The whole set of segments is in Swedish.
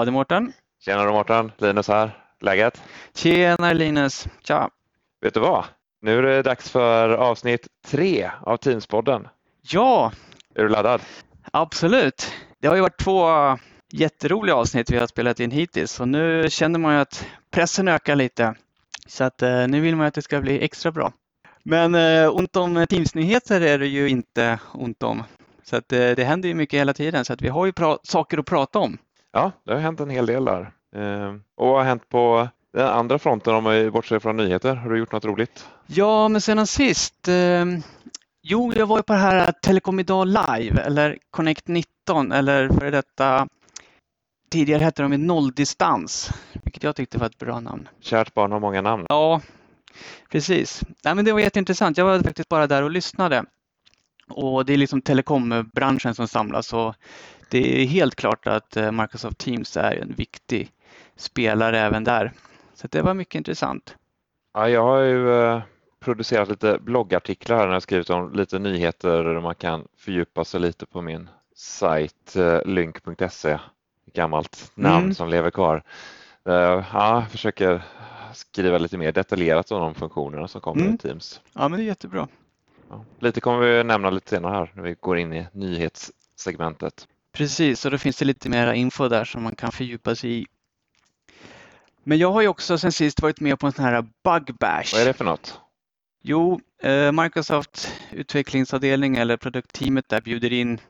Ja, det är Mårten. Tjena Mårten, Linus här. Läget? Tjena Linus, tja. Vet du vad? Nu är det dags för avsnitt tre av Teamspodden. Ja, Är du laddad? absolut. Det har ju varit två jätteroliga avsnitt vi har spelat in hittills och nu känner man ju att pressen ökar lite. Så att eh, nu vill man att det ska bli extra bra. Men eh, ont om Teams-nyheter är det ju inte ont om. Så att eh, det händer ju mycket hela tiden så att vi har ju saker att prata om. Ja, det har hänt en hel del där. Eh, och vad har hänt på den andra fronten om vi bortser från nyheter? Har du gjort något roligt? Ja, men sedan sist. Eh, jo, jag var ju på det här Telekom idag live eller Connect 19 eller för detta. Tidigare hette de Nolldistans, vilket jag tyckte var ett bra namn. Kärt barn har många namn. Ja, precis. Nej, men det var jätteintressant. Jag var faktiskt bara där och lyssnade. Och det är liksom telekombranschen som samlas och det är helt klart att eh, Microsoft Teams är en viktig spelare även där. Så det var mycket intressant. Ja, jag har ju eh, producerat lite bloggartiklar här när jag skrivit om lite nyheter där man kan fördjupa sig lite på min sajt eh, lynk.se. Gammalt namn Mm. som lever kvar. Ja, jag försöker skriva lite mer detaljerat om de funktionerna som kommer Mm. i Teams. Ja, men det är jättebra. Ja. Lite kommer vi nämna lite senare här när vi går in i nyhetssegmentet. Precis, och då finns det lite mera info där som man kan fördjupa sig i. Men jag har ju också sen sist varit med på en sån här bug bash. Vad är det för något? Jo, eh, Microsoft utvecklingsavdelning eller produktteamet där bjuder in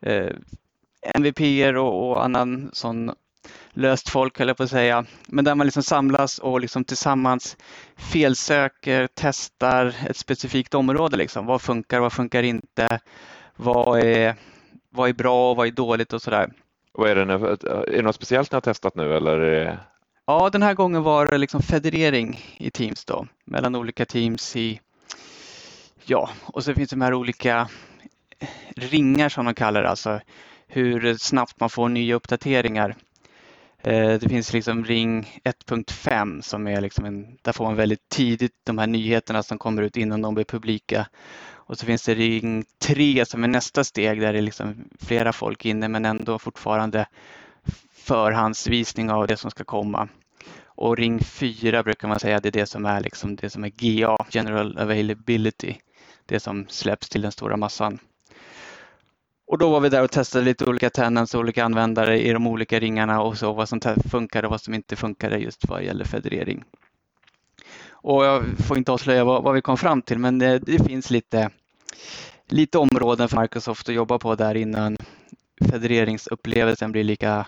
eh, MVPer och, och annan sån löst folk, höll jag på att säga. Men där man liksom samlas och liksom tillsammans felsöker, testar ett specifikt område. Liksom. Vad funkar, vad funkar inte? Vad är, vad är bra och vad är dåligt och sådär. Vad är, det nu? är det något speciellt ni har testat nu eller? Ja, den här gången var det liksom federering i Teams då, mellan olika teams i, ja, och så finns det de här olika ringar som de kallar det, alltså hur snabbt man får nya uppdateringar. Eh, Det finns liksom ring 1.5 som är liksom en, där får man väldigt tidigt de här nyheterna som kommer ut innan de blir publika. Och så finns det ring 3 som är nästa steg där det är liksom flera folk inne men ändå fortfarande förhandsvisning av det som ska komma. Och ring 4 brukar man säga det är det som är liksom det som är GA, General Availability, det som släpps till den stora massan. Och då var vi där och testade lite olika tenants och olika användare i de olika ringarna och så vad som funkade och vad som inte funkade just vad gäller federering. Och jag får inte avslöja vad, vad vi kom fram till men det, det finns lite, lite områden för Microsoft att jobba på där innan federeringsupplevelsen blir lika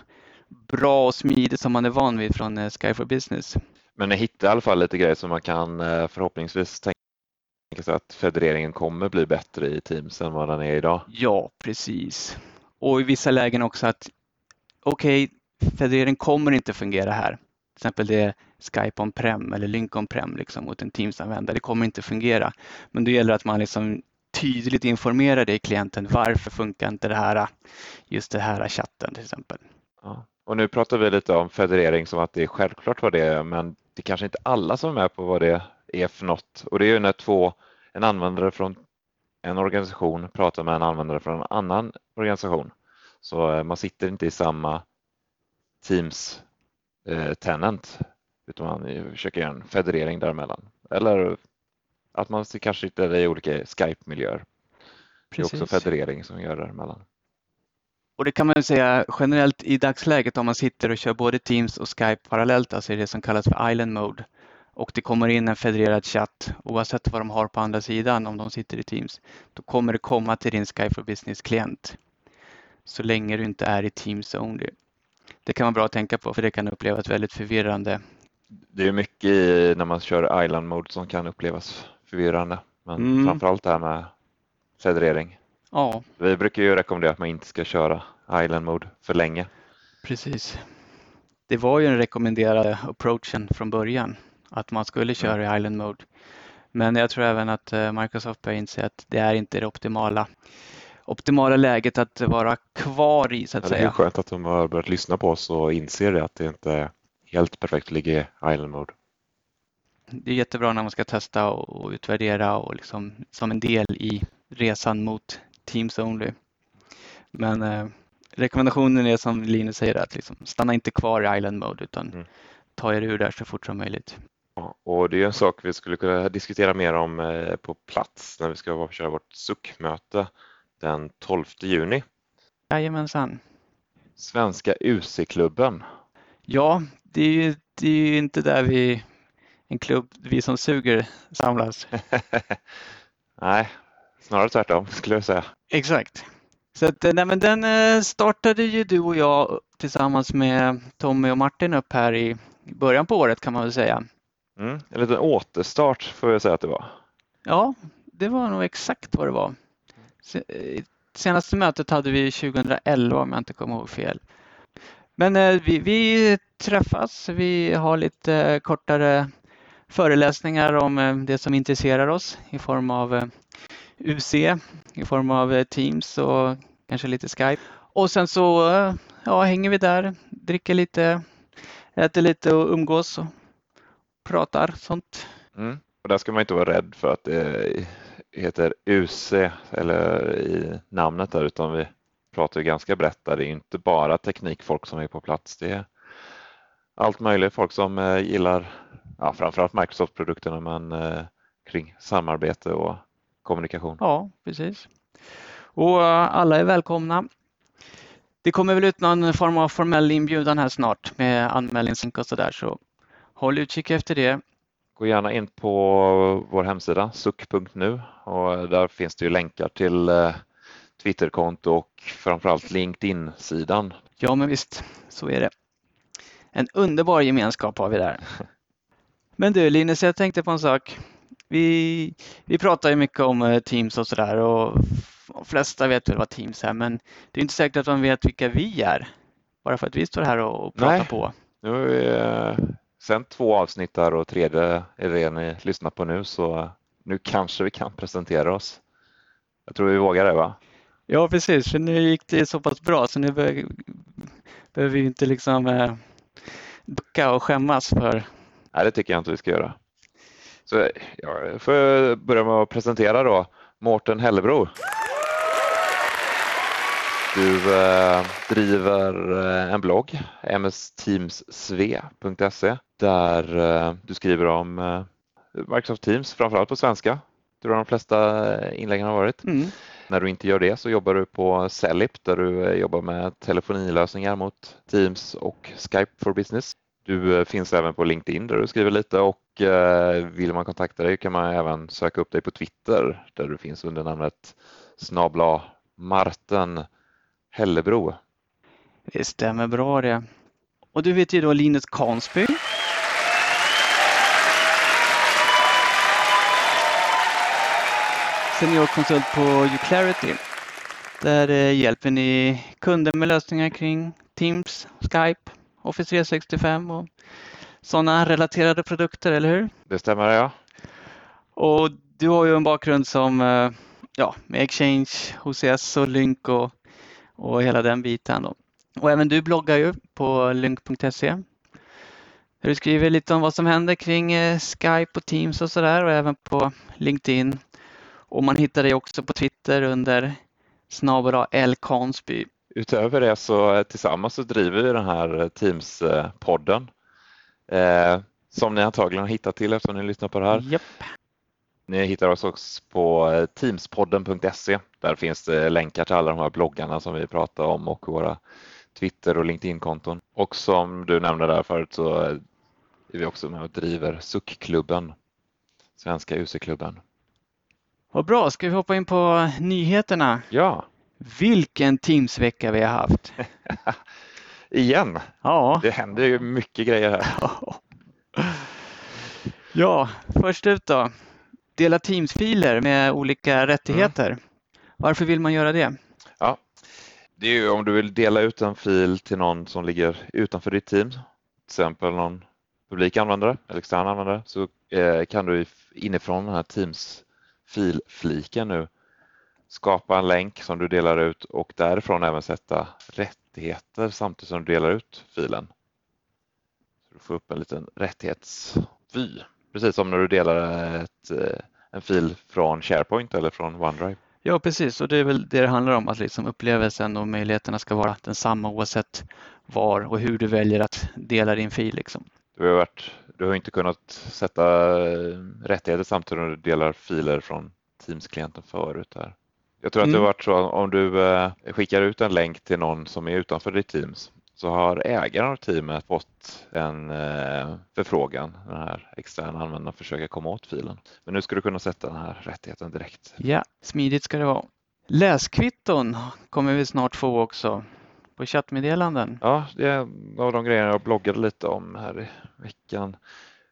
bra och smidig som man är van vid från eh, Sky for Business. Men ni hittar i alla fall lite grejer som man kan eh, förhoppningsvis tänka sig att federeringen kommer bli bättre i Teams än vad den är idag. Ja, precis. Och i vissa lägen också att okej, federering kommer inte fungera här. Till exempel det är Skype on-prem eller Lync on-prem liksom, mot en Teams-användare. Det kommer inte fungera. Men då gäller det att man liksom tydligt informera det klienten. Varför funkar inte det här, just det här chatten till exempel. Ja. Och nu pratar vi lite om federering som att det är självklart vad det är, men det är kanske inte alla som är med på vad det är för något. Och det är ju när två, en användare från en organisation pratar med en användare från en annan organisation. Så eh, man sitter inte i samma Teams eh, tenant, utan man försöker göra en federering däremellan. Eller att man kanske sitter i olika Skype-miljöer. Det är också federering som gör det däremellan. Och det kan man ju säga generellt i dagsläget om man sitter och kör både Teams och Skype parallellt, alltså det som kallas för Island Mode. Och det kommer in en federerad chatt oavsett vad de har på andra sidan om de sitter i Teams. Då kommer det komma till din Skype for Business-klient. Så länge du inte är i Teams only. Det kan vara bra att tänka på för det kan upplevas väldigt förvirrande. Det är mycket i, när man kör island mode som kan upplevas förvirrande. Men Mm. framförallt det här med federering. Ja, Vi brukar ju rekommendera att man inte ska köra island mode för länge. precis. Det var ju den rekommenderade approachen från början, att man skulle köra i Island Mode. Men jag tror även att eh, Microsoft börjar inse att det är inte det optimala, optimala läget att vara kvar i så att Ja, det är säga. skönt att de har börjat lyssna på oss och inser det att det inte är helt perfekt att ligga i island mode. Det är jättebra när man ska testa och utvärdera och liksom som en del i resan mot Teams Only. Men eh, rekommendationen är som Linus säger att liksom, stanna inte kvar i island mode utan Mm. ta er ur där så fort som möjligt. Ja, Och det är en sak vi skulle kunna diskutera mer om eh, på plats när vi ska köra vårt SUK-möte den 12 juni. Jajamensan. Svenska UC-klubben. Ja, det är ju det är ju inte där vi, en klubb, vi som suger samlas. Nej, snarare tvärtom skulle jag säga. Exakt. Så att, nej, men den eh, startade ju du och jag tillsammans med Tommy och Martin upp här i början på året kan man väl säga. Mm, en liten återstart får jag säga att det var. Ja, det var nog exakt vad det var. Eh, Senaste mötet hade vi 2011 om jag inte kommer ihåg fel. Men eh, vi, vi träffas, vi har lite eh, kortare föreläsningar om eh, det som intresserar oss i form av eh, UC, i form av eh, Teams och kanske lite Skype. Och sen så ja, hänger vi där, dricker lite, äter lite och umgås och pratar sånt. Mm. Och där ska man inte vara rädd för att det heter UC eller i namnet där utan vi pratar ju ganska brett där. Det är inte bara teknikfolk som är på plats. Det är allt möjligt folk som gillar ja, framförallt Microsoft-produkterna men eh, kring samarbete och kommunikation. Ja, precis. Och eh, alla är välkomna. Det kommer väl ut någon form av formell inbjudan här snart med anmälningslänk och sådär så håll utkik efter det. Gå gärna in på vår hemsida suk.nu och där finns det ju länkar till eh, Twitterkonto och framförallt LinkedIn-sidan. Ja, men visst, så är det. En underbar gemenskap har vi där. Men du Linus, jag tänkte på en sak. Vi, vi pratar ju mycket om eh, Teams och sådär och de flesta vet väl vad Teams är, men det är inte säkert att man vet vilka vi är. Bara för att vi står här och pratar Nej. på. Nu har vi eh, sänt två avsnitt där och tredje är det ni lyssnar på nu så nu kanske vi kan presentera oss. Jag tror vi vågar det va? Ja, precis, för nu gick det så pass bra så nu be- behöver vi inte liksom eh, ducka och skämmas för. Nej, det tycker jag inte vi ska göra. Så ja, får jag börja med att presentera då Mårten Hellebro. Du eh, driver eh, en blogg, msteamssve.se, där eh, du skriver om eh, Microsoft Teams, framförallt på svenska. Det tror jag de flesta eh, inläggen har varit. Mm. När du inte gör det så jobbar du på Cellip där du eh, jobbar med telefonilösningar mot Teams och Skype for Business. Du eh, finns även på LinkedIn där du skriver lite och eh, vill man kontakta dig kan man även söka upp dig på Twitter där du finns under namnet snabla Marten Hellebro. Det stämmer bra det. Och du vet ju då Linus Kansby. Seniorkonsult på Uclarity. Där eh, hjälper ni kunder med lösningar kring Teams, Skype, Office 365 och sådana relaterade produkter, eller hur? Det stämmer ja. Och du har ju en bakgrund som eh, ja, med Exchange, HCS och Lync och, och hela den biten. Då. Och även du bloggar ju på lync.se. Där du skriver lite om vad som händer kring eh, Skype och Teams och sådär och även på LinkedIn. Och man hittar dig också på Twitter under snabel L Kansby. Utöver det så eh, tillsammans så driver vi den här eh, Teams-podden eh, som ni antagligen har hittat till eftersom ni lyssnar på det här. Japp. Ni hittar oss också på eh, teamspodden.se. Där finns det länkar till alla de här bloggarna som vi pratar om och våra Twitter och LinkedIn-konton. Och som du nämnde där förut så är vi också med och driver SUK-klubben, Svenska UC-klubben. Vad bra, ska vi hoppa in på nyheterna? Ja, Vilken Teams-vecka vi har haft. igen. Ja. Det händer ju mycket grejer här. Ja, först ut då. Dela Teams-filer med olika rättigheter. Varför vill man göra det? Det är ju om du vill dela ut en fil till någon som ligger utanför ditt team, till exempel någon publik användare eller extern användare, så eh, kan du inifrån den här Teams filfliken nu skapa en länk som du delar ut och därifrån även sätta rättigheter samtidigt som du delar ut filen. Så du får upp en liten rättighetsvy, precis som när du delar ett, eh, en fil från SharePoint eller från OneDrive. Ja, precis. Och det är väl det det handlar om, att liksom upplevelsen och möjligheterna ska vara densamma oavsett var och hur du väljer att dela din fil. Liksom. Du har, varit, du har inte kunnat sätta eh, rättigheter samtidigt när du delar filer från Teams-klienten förut. Här. Jag tror att det har Mm. varit så om du eh, skickar ut en länk till någon som är utanför ditt Teams så har ägaren av teamet fått en eh, förfrågan, den här externa användaren försöker komma åt filen. Men nu ska du kunna sätta den här rättigheten direkt. Ja, smidigt ska det vara. Läskvitton kommer vi snart få också på chattmeddelanden. Ja, det är en av de grejerna jag bloggade lite om här i veckan.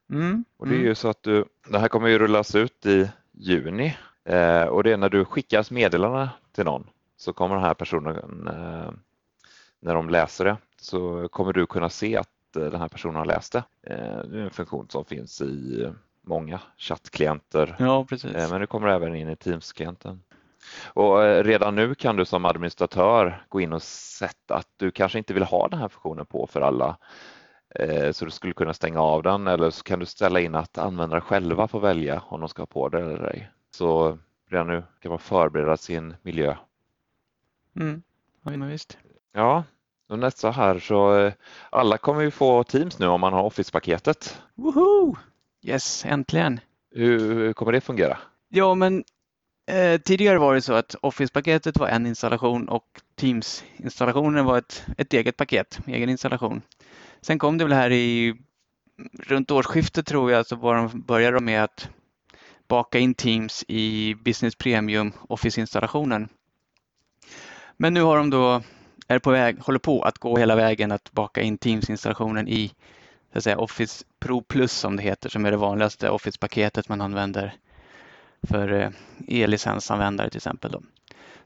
Mm. Och det är mm. ju så att du, det här kommer ju rullas ut i juni eh, och det är när du skickar meddelande till någon så kommer den här personen, eh, när de läser det, så kommer du kunna se att eh, den här personen har läst det. Eh, det är en funktion som finns i många chattklienter Ja, precis. Eh, Men det kommer även in i Teams-klienten. Och redan nu kan du som administratör gå in och sätta att du kanske inte vill ha den här funktionen på för alla. Så du skulle kunna stänga av den eller så kan du ställa in att användare själva får välja om de ska ha på det eller ej. Så redan nu kan man förbereda sin miljö. Mm. Ja, men visst. Ja, och nästa här så eh, alla kommer ju få Teams nu om man har Office-paketet. Woho! Yes, äntligen. Hur kommer det fungera? Ja, men eh, tidigare var det så att Office-paketet var en installation och Teams-installationen var ett, ett eget paket, egen installation. Sen kom det väl här i runt årsskiftet tror jag så var de, började de med att baka in Teams i Business Premium Office-installationen. Men nu har de då, är på väg, håller på att gå hela vägen att baka in Teams-installationen i så att säga, Office Pro Plus som det heter, som är det vanligaste Office-paketet man använder för eh, e-licensanvändare till exempel. Då.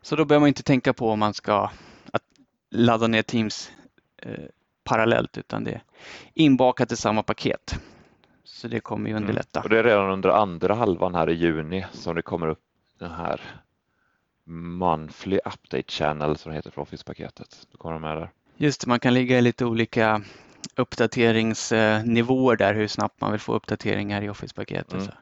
Så då behöver man inte tänka på om man ska att ladda ner Teams eh, parallellt utan det är inbakat i samma paket. Så det kommer ju underlätta. Och det är redan under andra halvan här i juni som det kommer upp den här Monthly Update Channel som det heter för Office-paketet. Då kommer de med där. Just det, man kan ligga i lite olika uppdateringsnivåer där, hur snabbt man vill få uppdateringar i Office-paketet. Mm.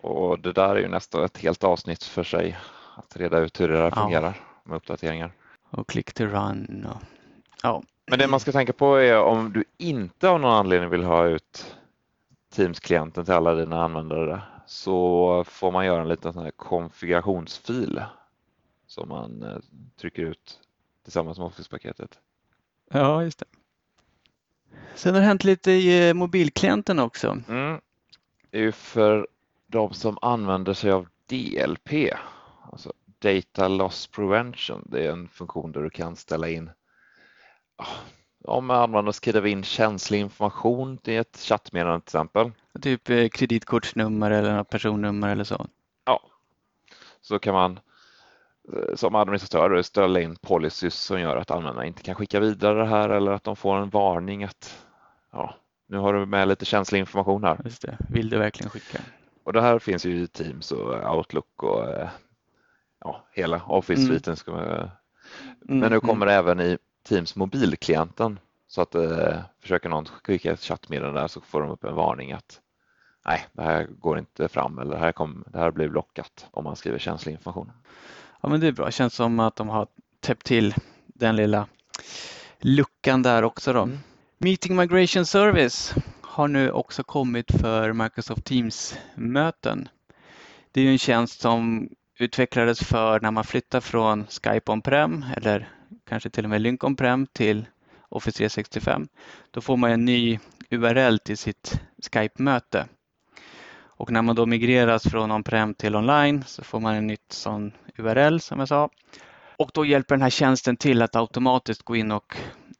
Och det där är ju nästan ett helt avsnitt för sig att reda ut hur det där Ja. fungerar med uppdateringar. Och click to run. Och, ja. Men det man ska tänka på är om du inte av någon anledning vill ha ut Teams-klienten till alla dina användare så får man göra en liten sån här konfigurationsfil som man eh, trycker ut tillsammans med Office-paketet. ja, just det. Sen har det hänt lite i eh, mobilklienten också. Mm. Det är ju för de som använder sig av DLP, alltså Data Loss Prevention. Det är en funktion där du kan ställa in ah, om användaren skriver in känslig information till ett chattmeddelande till exempel. Typ eh, kreditkortsnummer eller personnummer eller så. Ja, så kan man eh, som administratör ställa in policies som gör att användarna inte kan skicka vidare det här eller att de får en varning att ja, nu har du med lite känslig information här. Just det. Vill du verkligen skicka? Och det här finns ju i Teams och Outlook och eh, ja, hela Office-sviten. ska man- Mm, Men nu mm. kommer det även i Teams mobilklienten så att eh, försöker någon skicka ett chattmeddelande där så får de upp en varning att nej, det här går inte fram eller det här, kom, det här blir blockat om man skriver känslig information. Ja, men det är bra. Känns som att de har täppt till den lilla luckan där också då. Mm. Meeting Migration Service har nu också kommit för Microsoft Teams-möten. Det är ju en tjänst som utvecklades för när man flyttar från Skype on-prem eller kanske till och med Lync on-prem till Office 365. Då får man en ny URL till sitt Skype-möte. Och när man då migreras från on-prem till online så får man en nytt sån URL som jag sa. Och då hjälper den här tjänsten till att automatiskt gå in och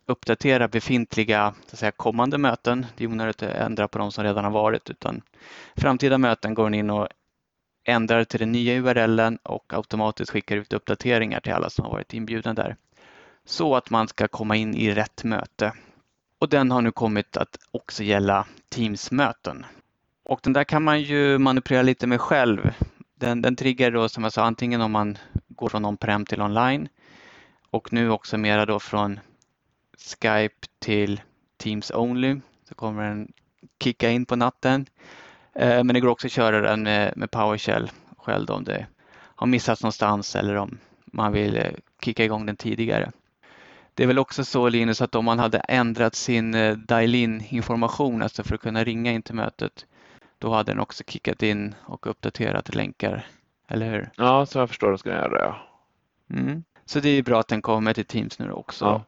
uppdatera befintliga så att säga, kommande möten. Det är onödigt att ändra på de som redan har varit utan framtida möten går den in och ändrar till den nya URLen och automatiskt skickar ut uppdateringar till alla som har varit inbjudna där. Så att man ska komma in i rätt möte. Och den har nu kommit att också gälla Teams-möten. Och den där kan man ju manipulera lite med själv. Den, den triggar då som jag sa antingen om man går från on-prem till online och nu också mera då från Skype till Teams Only så kommer den kicka in på natten. Eh, men det går också att köra den med, med PowerShell själv då om det har missats någonstans eller om man vill eh, kicka igång den tidigare. Det är väl också så Linus att om man hade ändrat sin eh, dial-in information, alltså för att kunna ringa in till mötet, då hade den också kickat in och uppdaterat länkar, eller hur? Ja, så jag förstår det ska den göra det. Ja. Mm. Så det är bra att den kommer till Teams nu också. Ja.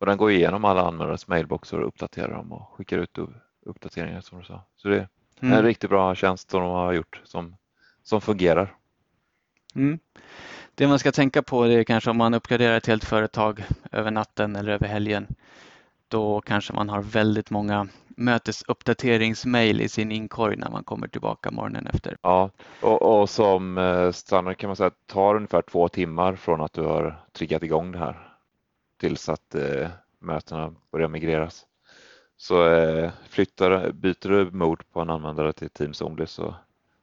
Och den går igenom alla användares mailboxar och uppdaterar dem och skickar ut uppdateringar som du sa. Så det är en Mm. riktigt bra tjänst som de har gjort som, som fungerar. Mm. Det man ska tänka på är kanske om man uppgraderar ett helt företag över natten eller över helgen. Då kanske man har väldigt många mötesuppdateringsmail i sin inkorg när man kommer tillbaka morgonen efter. Ja, och, och som eh, standard kan man säga att det tar ungefär två timmar från att du har triggat igång det här tills att eh, mötena börjar migreras. Så eh, flyttar, byter du mode på en användare till Teams Only så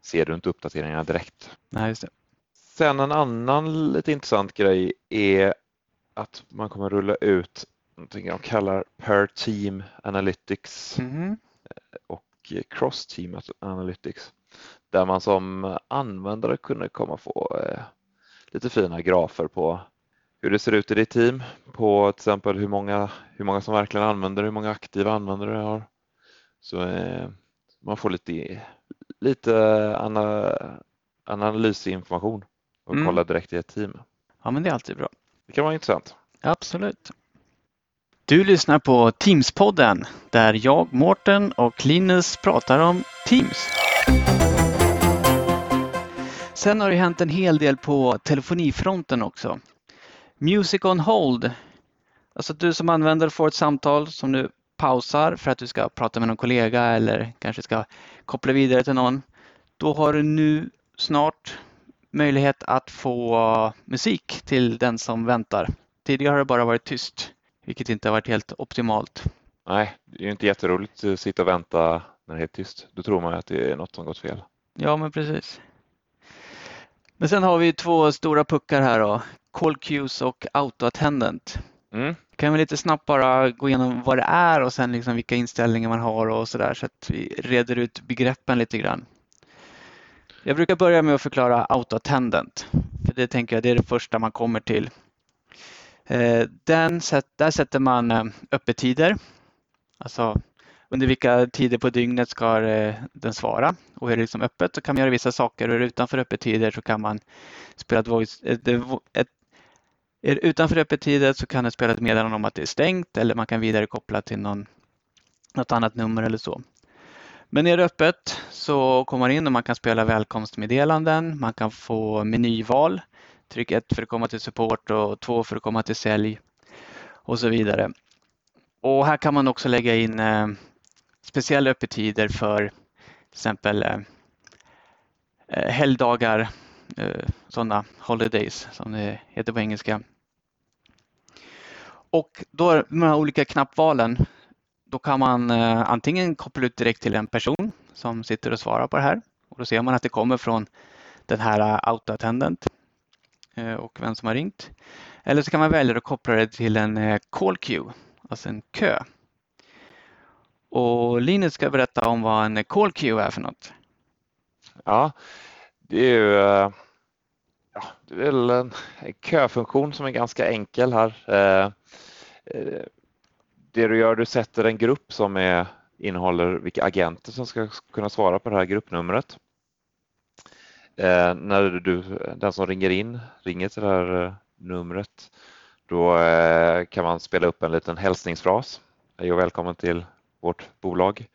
ser du inte uppdateringarna direkt. Nej, just det. Sen en annan lite intressant grej är att man kommer rulla ut någonting de kallar Per Team Analytics Mhm. och Cross Team Analytics där man som användare kunde komma få eh, lite fina grafer på hur det ser ut i ditt team, på till exempel hur många, hur många som verkligen använder hur många aktiva användare du har. Så eh, man får lite, lite ana, analysinformation och Mm. kolla direkt i ett team. Ja, men det är alltid bra. Det kan vara intressant. Absolut. Du lyssnar på Teams-podden där jag, Mårten och Linus pratar om Teams. Sen har det hänt en hel del på telefonifronten också. Music on hold. Alltså du som använder får ett samtal som du pausar för att du ska prata med någon kollega eller kanske ska koppla vidare till någon. Då har du nu snart möjlighet att få musik till den som väntar. Tidigare har det bara varit tyst, vilket inte har varit helt optimalt. Nej, det är ju inte jätteroligt att sitta och vänta när det är tyst. Då tror man ju att det är något som gått fel. Ja, men precis. Men sen har vi två stora puckar här då. Call queues och auto attendant. Mm. Kan vi lite snabbt bara gå igenom vad det är och sen liksom vilka inställningar man har och sådär så att vi reder ut begreppen lite grann. Jag brukar börja med att förklara autoattendent. För det tänker jag det är det första man kommer till. Eh, den, där sätter man eh, öppettider. Alltså under vilka tider på dygnet ska eh, den svara. Och är det liksom öppet så kan man göra vissa saker och är det utanför öppettider så kan man spela ett voice, ett, ett, är det utanför öppettider så kan den spela ett meddelande om att det är stängt eller man kan vidarekoppla till någon, något annat nummer eller så. Men är det öppet så kommer man in och man kan spela välkomstmeddelanden, man kan få menyval. Tryck 1 för att komma till support och 2 för att komma till sälj och så vidare. Och här kan man också lägga in eh, speciella öppettider för till exempel eh, eh helgdagar, eh, sådana holidays som det heter på engelska. Och då de här olika knappvalen, då kan man eh, antingen koppla ut direkt till en person som sitter och svarar på det här. Och då ser man att det kommer från den här eh, autoattendent eh, och vem som har ringt. Eller så kan man välja att koppla det till en eh, call queue, alltså en kö. Och Linus ska berätta om vad en eh, call queue är för något. Ja, det är ju eh, ja, det är väl en en köfunktion som är ganska enkel här. Det du gör, du sätter en grupp som är, innehåller vilka agenter som ska kunna svara på det här gruppnumret. Eh, När du, den som ringer in ringer till det här eh, numret, då eh, kan man spela upp en liten hälsningsfras. Hej och välkommen till vårt bolag.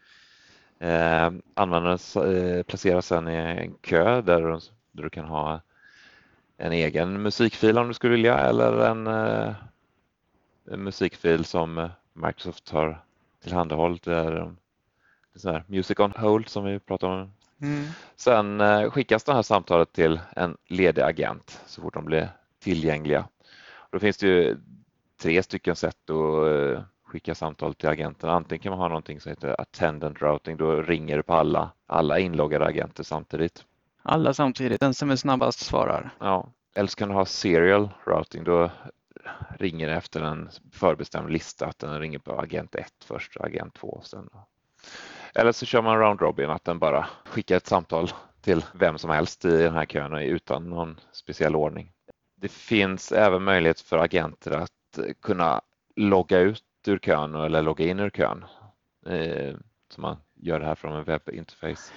Eh, användaren eh, placeras sedan i en kö där, du- där du kan ha en egen musikfil om du skulle vilja eller en, eh, en musikfil som eh, Microsoft har tillhandahållit. Det är um, det är sån här Music on hold som vi pratade om. Sen eh, skickas det här samtalet till en ledig agent så fort de blir tillgängliga. Då finns det ju tre stycken sätt att eh, skicka samtal till agenten. Antingen kan man ha någonting som heter attendant routing, då ringer du på alla, alla inloggade agenter samtidigt. Alla samtidigt, den som är snabbast svarar. Ja. Eller så kan du ha serial routing, då ringer efter en förbestämd lista, att den ringer på agent 1 först och agent 2 sen. Eller så kör man round robin, att den bara skickar ett samtal till vem som helst i den här kön utan någon speciell ordning. Det finns även möjlighet för agenter att kunna logga ut ur kön eller logga in ur kön. Eh, så man gör det här från en webbinterface.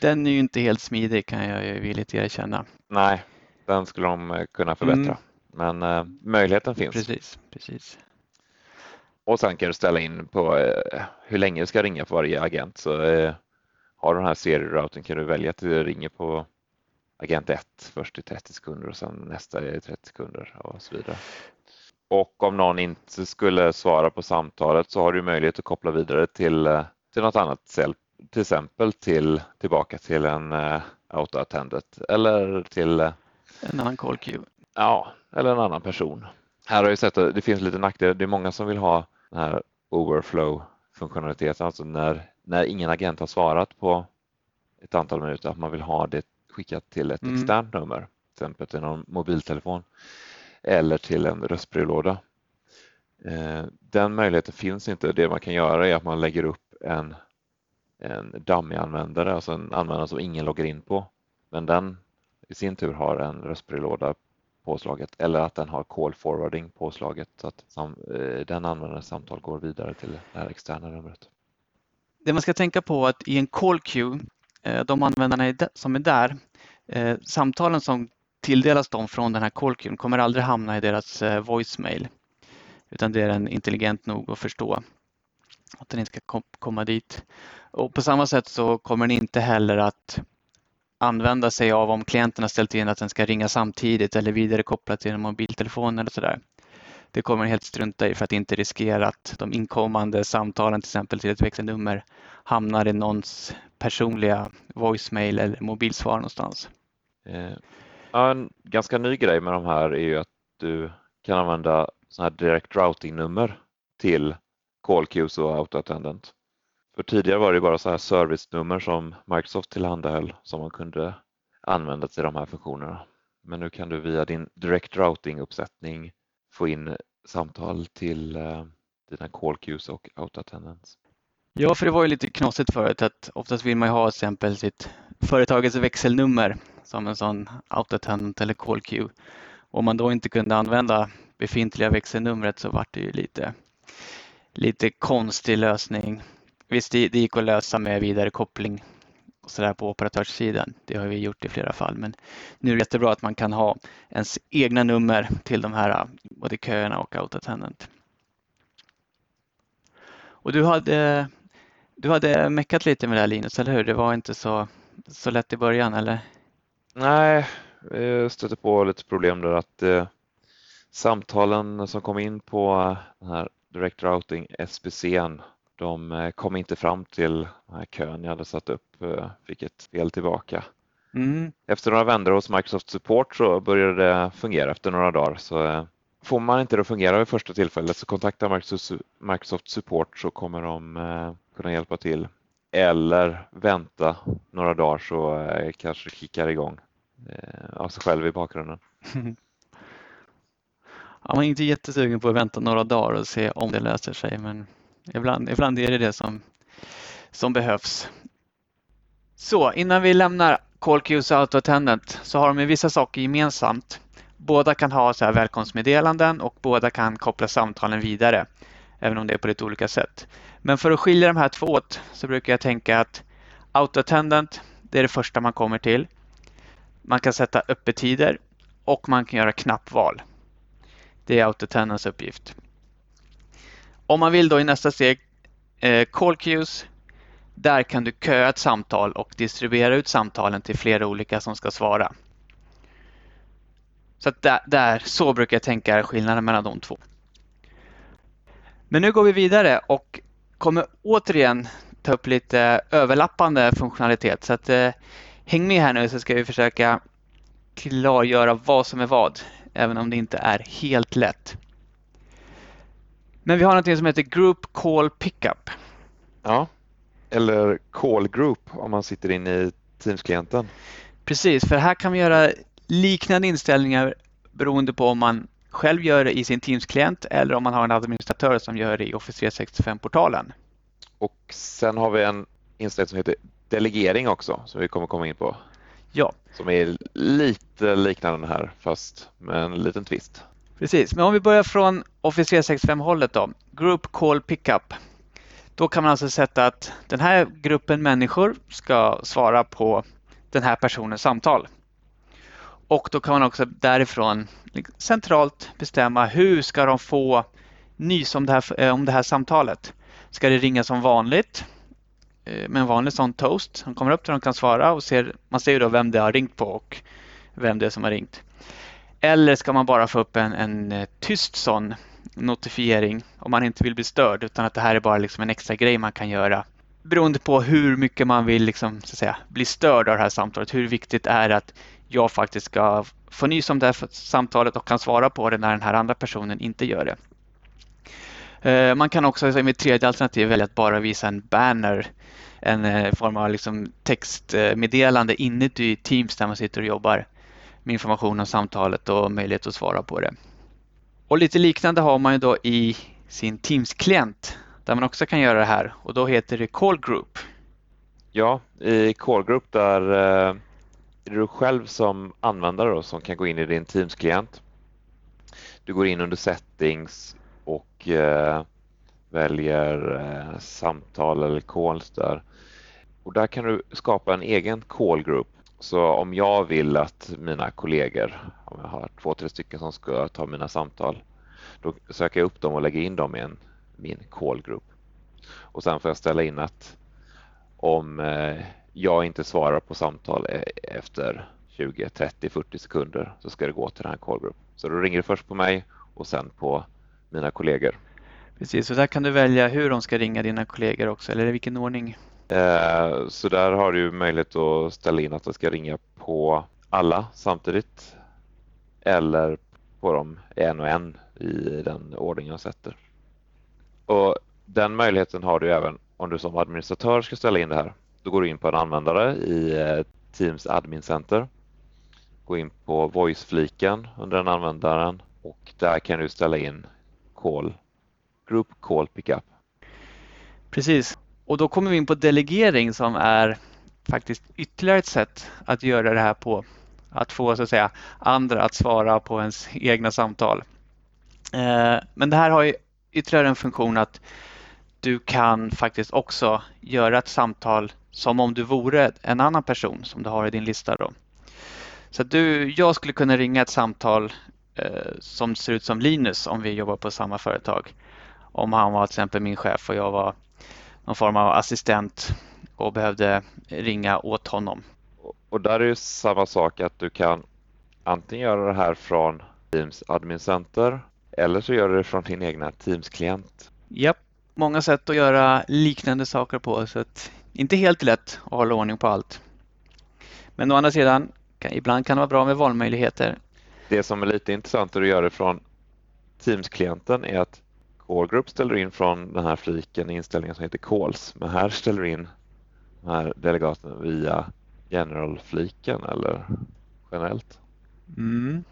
Den är ju inte helt smidig kan jag ju villigt erkänna. Nej, den skulle de eh, kunna förbättra. Mm. Men eh, möjligheten finns. Precis, precis. Och sen kan du ställa in på eh, hur länge du ska ringa på varje agent. Så eh, har du den här serierouten kan du välja att du ringer på agent 1 först i 30 sekunder och sen nästa i 30 sekunder och så vidare. Och om någon inte skulle svara på samtalet så har du möjlighet att koppla vidare till, eh, till något annat till exempel till, tillbaka till en uh, autoattendant eller till uh, en annan call queue. Ja, eller en annan person. Här har jag sett att det finns lite nackdelar. Det är många som vill ha den här overflow-funktionaliteten, alltså när, när ingen agent har svarat på ett antal minuter, att man vill ha det skickat till ett mm. externt nummer, till exempel till någon mobiltelefon eller till en röstbrevlåda. Eh, den möjligheten finns inte. Det man kan göra är att man lägger upp en, en dummy-användare, alltså en användare som ingen loggar in på. Men den i sin tur har en röstbrevlåda påslaget eller att den har call forwarding påslaget så att eh, den användarens samtal går vidare till det här externa numret. Det man ska tänka på är att i en call queue, eh, de användarna som är där, eh, samtalen som tilldelas dem från den här call queuen kommer aldrig hamna i deras voicemail. Utan det är den intelligent nog att förstå att den inte ska komma dit. Och på samma sätt så kommer den inte heller att använda sig av om klienten har ställt in att den ska ringa samtidigt eller vidarekopplat till en mobiltelefon eller sådär. Det kommer man helt strunta i för att inte riskera att de inkommande samtalen till exempel till ett växelnummer hamnar i någons personliga voicemail eller mobilsvar någonstans. Eh, ja, en ganska ny grej med de här är ju att du kan använda sådana här direct routing-nummer till call queues och autoattendant. För tidigare var det bara så här servicenummer som Microsoft tillhandahöll som man kunde använda till de här funktionerna. Men nu kan du via din direct routing-uppsättning få in samtal till eh, dina call queues och autoattendants. Ja, för det var ju lite knasigt förut att oftast vill man ju ha till exempel sitt företagets växelnummer som en sån autoattendant eller call queue. Om man då inte kunde använda befintliga växelnumret så var det ju lite, lite konstig lösning. Visst, det, det gick att lösa med vidarekoppling och så där på operatörssidan. Det har vi gjort i flera fall, men nu är det jättebra att man kan ha ens egna nummer till de här både köerna och autoattendant. Och du hade, du hade meckat lite med det här Linus, eller hur? Det var inte så, så lätt i början, eller? Nej, jag stötte på lite problem där att eh, samtalen som kom in på eh, den här Direct Routing SBCn de eh, kom inte fram till den här kön jag hade satt upp, eh, fick ett fel tillbaka. Mm. Efter några vändor hos Microsoft Support så började det fungera efter några dagar. Så eh, får man inte det att fungera vid första tillfället så kontakta Microsoft Support så kommer de kunna hjälpa till. Eller vänta några dagar så kanske det kickar igång av sig själv i bakgrunden. Ja, man är inte jättesugen på att vänta några dagar och se om det löser sig men Ibland, ibland är det det som, som behövs. Så innan vi lämnar CallQs och AutoAttendant så har de vissa saker gemensamt. Båda kan ha så här välkomstmeddelanden och båda kan koppla samtalen vidare, även om det är på lite olika sätt. Men för att skilja de här två åt så brukar jag tänka att AutoAttendant, det är det första man kommer till. Man kan sätta öppettider och man kan göra knappval. Det är AutoAttendants uppgift. Om man vill då i nästa steg eh, call queues. Där kan du köa ett samtal och distribuera ut samtalen till flera olika som ska svara. Så där, där, så brukar jag tänka är skillnaden mellan de två. Men nu går vi vidare och kommer återigen ta upp lite överlappande funktionalitet. Så att, eh, häng med här nu så ska vi försöka klargöra vad som är vad, även om det inte är helt lätt. Men vi har något som heter Group Call Pickup. Ja, eller Call Group om man sitter inne i Teams-klienten. Precis, för här kan vi göra liknande inställningar beroende på om man själv gör det i sin Teams-klient eller om man har en administratör som gör det i Office 365-portalen. Och sen har vi en inställning som heter delegering också som vi kommer komma in på. Ja. Som är lite liknande här fast med en liten twist. Precis, men om vi börjar från Officer 65 hållet då. Group Call Pickup. Då kan man alltså sätta att den här gruppen människor ska svara på den här personens samtal. Och då kan man också därifrån liksom centralt bestämma hur ska de få nys om det här, eh, om det här samtalet. Ska det ringa som vanligt eh, med en vanlig sån toast? De kommer upp där de kan svara och ser, man ser ju då vem det har ringt på och vem det är som har ringt. Eller ska man bara få upp en, en eh, tyst sån notifiering om man inte vill bli störd utan att det här är bara liksom en extra grej man kan göra beroende på hur mycket man vill liksom, så att säga, bli störd av det här samtalet. Hur viktigt är det att jag faktiskt ska få nys om det här samtalet och kan svara på det när den här andra personen inte gör det. Eh, man kan också med tredje alternativ välja att bara visa en banner, en eh, form av liksom textmeddelande inuti Teams där man sitter och jobbar med information om samtalet och möjlighet att svara på det. Och lite liknande har man ju då i sin Teams-klient där man också kan göra det här och då heter det Call Group. Ja, i Call Group där eh, är det du själv som användare då, som kan gå in i din Teams-klient. Du går in under Settings och eh, väljer eh, samtal eller calls där. Och där kan du skapa en egen call group. Så om jag vill att mina kollegor, om jag har två, tre stycken som ska ta mina samtal, då söker jag upp dem och lägger in dem i en, min call group. Och sen får jag ställa in att om eh, jag inte svarar på samtal eh, efter 20, 30, 40 sekunder så ska det gå till den här call group. Så då ringer det först på mig och sen på mina kollegor. Precis, och där kan du välja hur de ska ringa dina kollegor också, eller i vilken ordning? Eh, så där har du möjlighet att ställa in att det ska ringa på alla samtidigt eller på dem en och en i den ordning jag sätter. Och Den möjligheten har du även om du som administratör ska ställa in det här. Då går du in på en användare i eh, Teams Admin Center. Gå in på Voice-fliken under den användaren och där kan du ställa in call, Group Call Pickup. Precis, och då kommer vi in på delegering som är faktiskt ytterligare ett sätt att göra det här på. Att få så att säga andra att svara på ens egna samtal. Eh, men det här har ju ytterligare en funktion att du kan faktiskt också göra ett samtal som om du vore en annan person som du har i din lista. Då. Så du, jag skulle kunna ringa ett samtal eh, som ser ut som Linus om vi jobbar på samma företag. Om han var till exempel min chef och jag var någon form av assistent och behövde ringa åt honom. Och där är ju samma sak att du kan antingen göra det här från Teams Admin Center eller så gör du det från din egna Teams-klient. Japp, många sätt att göra liknande saker på så att inte helt lätt att hålla ordning på allt. Men å andra sidan, ibland kan det vara bra med valmöjligheter. Det som är lite intressant att göra det från Teams-klienten är att Core Group ställer in från den här fliken i inställningen som heter Calls, men här ställer du in de här delegaten via General-fliken eller generellt. Mm.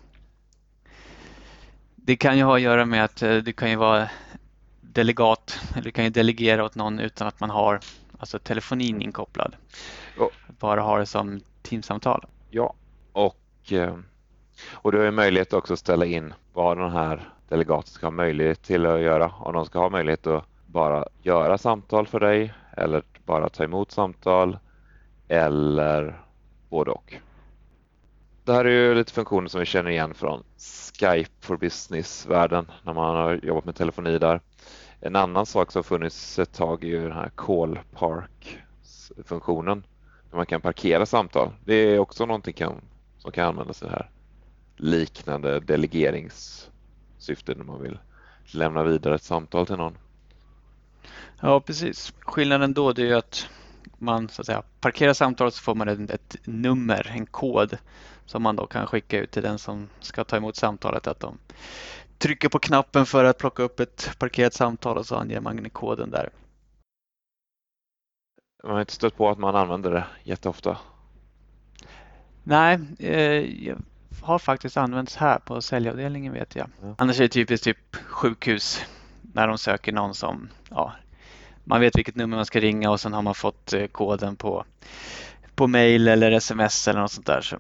Det kan ju ha att göra med att eh, du kan ju vara delegat, eller du kan ju delegera åt någon utan att man har alltså telefonin inkopplad. Oh. Bara ha det som teamsamtal. Ja, och, eh, och du har ju möjlighet också att ställa in vad den här delegaten ska ha möjlighet till att göra. Om de ska ha möjlighet att bara göra samtal för dig eller bara ta emot samtal eller både och. Det här är ju lite funktioner som vi känner igen från Skype for Business-världen när man har jobbat med telefoni där. En annan sak som funnits ett tag är ju den här Call Park-funktionen där man kan parkera samtal. Det är också någonting som kan användas i det här liknande delegerings delegeringssyfte när man vill lämna vidare ett samtal till någon. Ja, precis. Skillnaden då är att man så att säga, parkerar samtalet så får man ett, ett, nummer, en kod som man då kan skicka ut till den som ska ta emot samtalet. Att de trycker på knappen för att plocka upp ett parkerat samtal och så anger man koden där. Man har inte stött på att man använder det jätteofta? Nej, eh, har faktiskt använts här på säljavdelningen vet jag. Ja. Annars är det typiskt typ sjukhus när de söker någon som ja, man vet vilket nummer man ska ringa och sen har man fått eh, koden på på mail eller sms eller något sånt där. Så.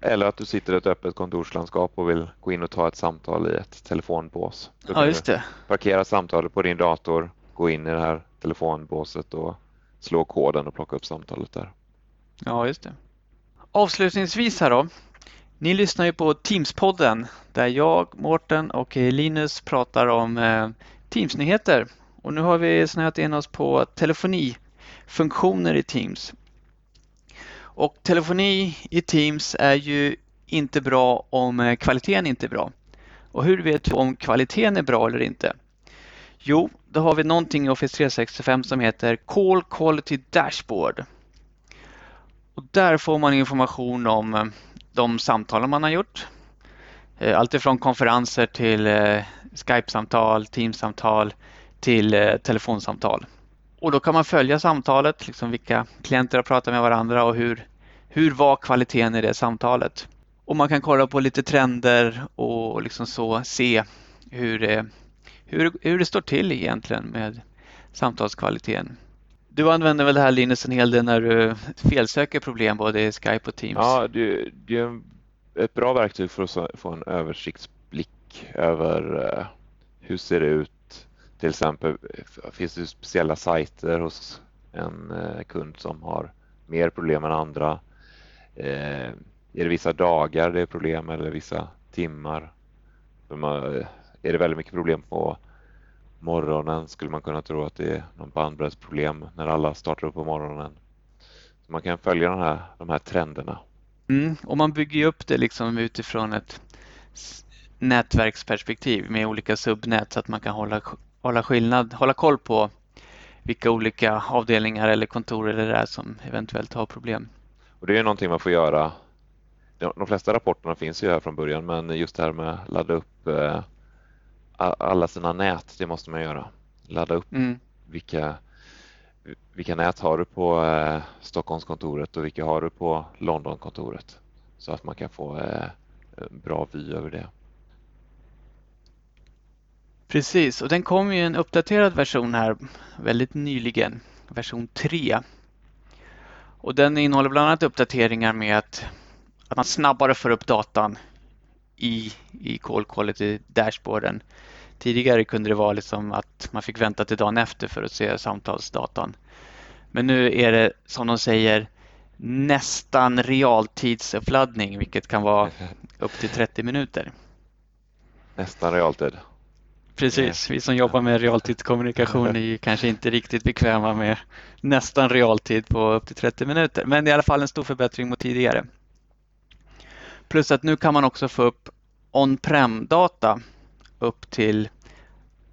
Eller att du sitter i ett öppet kontorslandskap och vill gå in och ta ett samtal i ett telefonbås. Då ja, just det. Parkera samtalet på din dator, gå in i det här telefonbåset och slå koden och plocka upp samtalet där. Ja, just det. Avslutningsvis här då. Ni lyssnar ju på Teams-podden där jag, Mårten och eh, Linus pratar om eh, Teams-nyheter. Och nu har vi snöat in oss på telefonifunktioner i Teams. Och telefoni i Teams är ju inte bra om eh, kvaliteten inte är bra. Och hur vet du om kvaliteten är bra eller inte? Jo, då har vi någonting i Office 365 som heter Call Quality Dashboard. Och där får man information om eh, de samtalen man har gjort. Eh, Alltifrån konferenser till eh, Skype-samtal, Teams-samtal till eh, telefonsamtal. Och då kan man följa samtalet, liksom vilka klienter har pratat med varandra och hur, hur var kvaliteten i det samtalet. Och man kan kolla på lite trender och liksom så se hur det, hur, hur det står till egentligen med samtalskvaliteten. Du använder väl det här Linus en hel del när du felsöker problem både i Skype och Teams? Ja, det, det är ett bra verktyg för att få en översiktsblick över eh, hur ser det ut till exempel finns det speciella sajter hos en eh, kund som har mer problem än andra. Eh, är det vissa dagar det är problem eller vissa timmar? Är det väldigt mycket problem på morgonen skulle man kunna tro att det är någon bandbreddsproblem när alla startar upp på morgonen. Så man kan följa den här, de här trenderna. Mm, och man bygger upp det liksom utifrån ett nätverksperspektiv med olika subnät så att man kan hålla hålla skillnad, hålla koll på vilka olika avdelningar eller kontor det är som eventuellt har problem. Och Det är någonting man får göra. De flesta rapporterna finns ju här från början men just det här med att ladda upp eh, alla sina nät, det måste man göra. Ladda upp mm. vilka, vilka nät har du på eh, Stockholmskontoret och vilka har du på Londonkontoret så att man kan få eh, bra vy över det. Precis, och den kom ju en uppdaterad version här väldigt nyligen, version 3. Och den innehåller bland annat uppdateringar med att, att man snabbare får upp datan i, i Call Quality dashboarden. Tidigare kunde det vara liksom att man fick vänta till dagen efter för att se samtalsdatan. Men nu är det som de säger nästan realtidsuppladdning vilket kan vara upp till 30 minuter. Nästan realtid. Precis, vi som jobbar med realtidskommunikation är ju kanske inte riktigt bekväma med nästan realtid på upp till 30 minuter. Men det är i alla fall en stor förbättring mot tidigare. Plus att nu kan man också få upp on-prem data upp till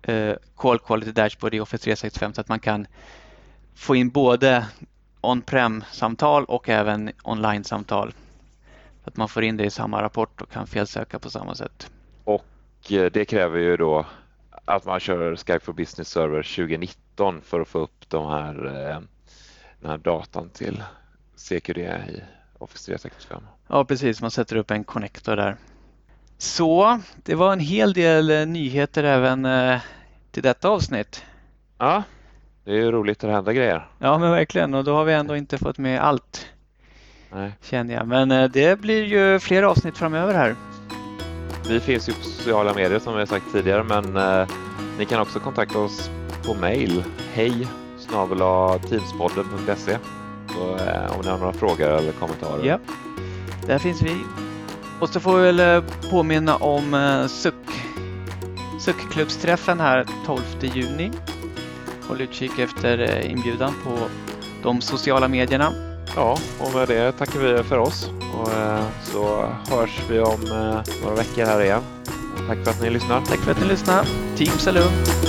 eh, Call Quality Dashboard i Office 365 så att man kan få in både on-prem samtal och även online-samtal. Så att man får in det i samma rapport och kan felsöka på samma sätt. Och eh, det kräver ju då att man kör Skype for Business Server 2019 för att få upp de här, eh, den här datan till CQD i Office 365. Ja, precis. Man sätter upp en connector där. Så det var en hel del eh, nyheter även eh, till detta avsnitt. Ja, det är ju roligt att det händer grejer. Ja, men verkligen. Och då har vi ändå inte fått med allt. Nej. Känner jag. Men det blir ju fler avsnitt framöver här. Vi finns ju på sociala medier som vi har sagt tidigare men eh, ni kan också kontakta oss på mail. Hej teamspodden.se eh, om ni har några frågor eller kommentarer. Ja, där finns vi. Och så får vi väl eh, påminna om eh, SUC SUC-klubbsträffen här 12 juni. Håll utkik efter eh, inbjudan på de sociala medierna. Ja, och med det tackar vi för oss och så hörs vi om några veckor här igen. Tack för att ni lyssnar. Tack för att ni lyssnar. Team Salum.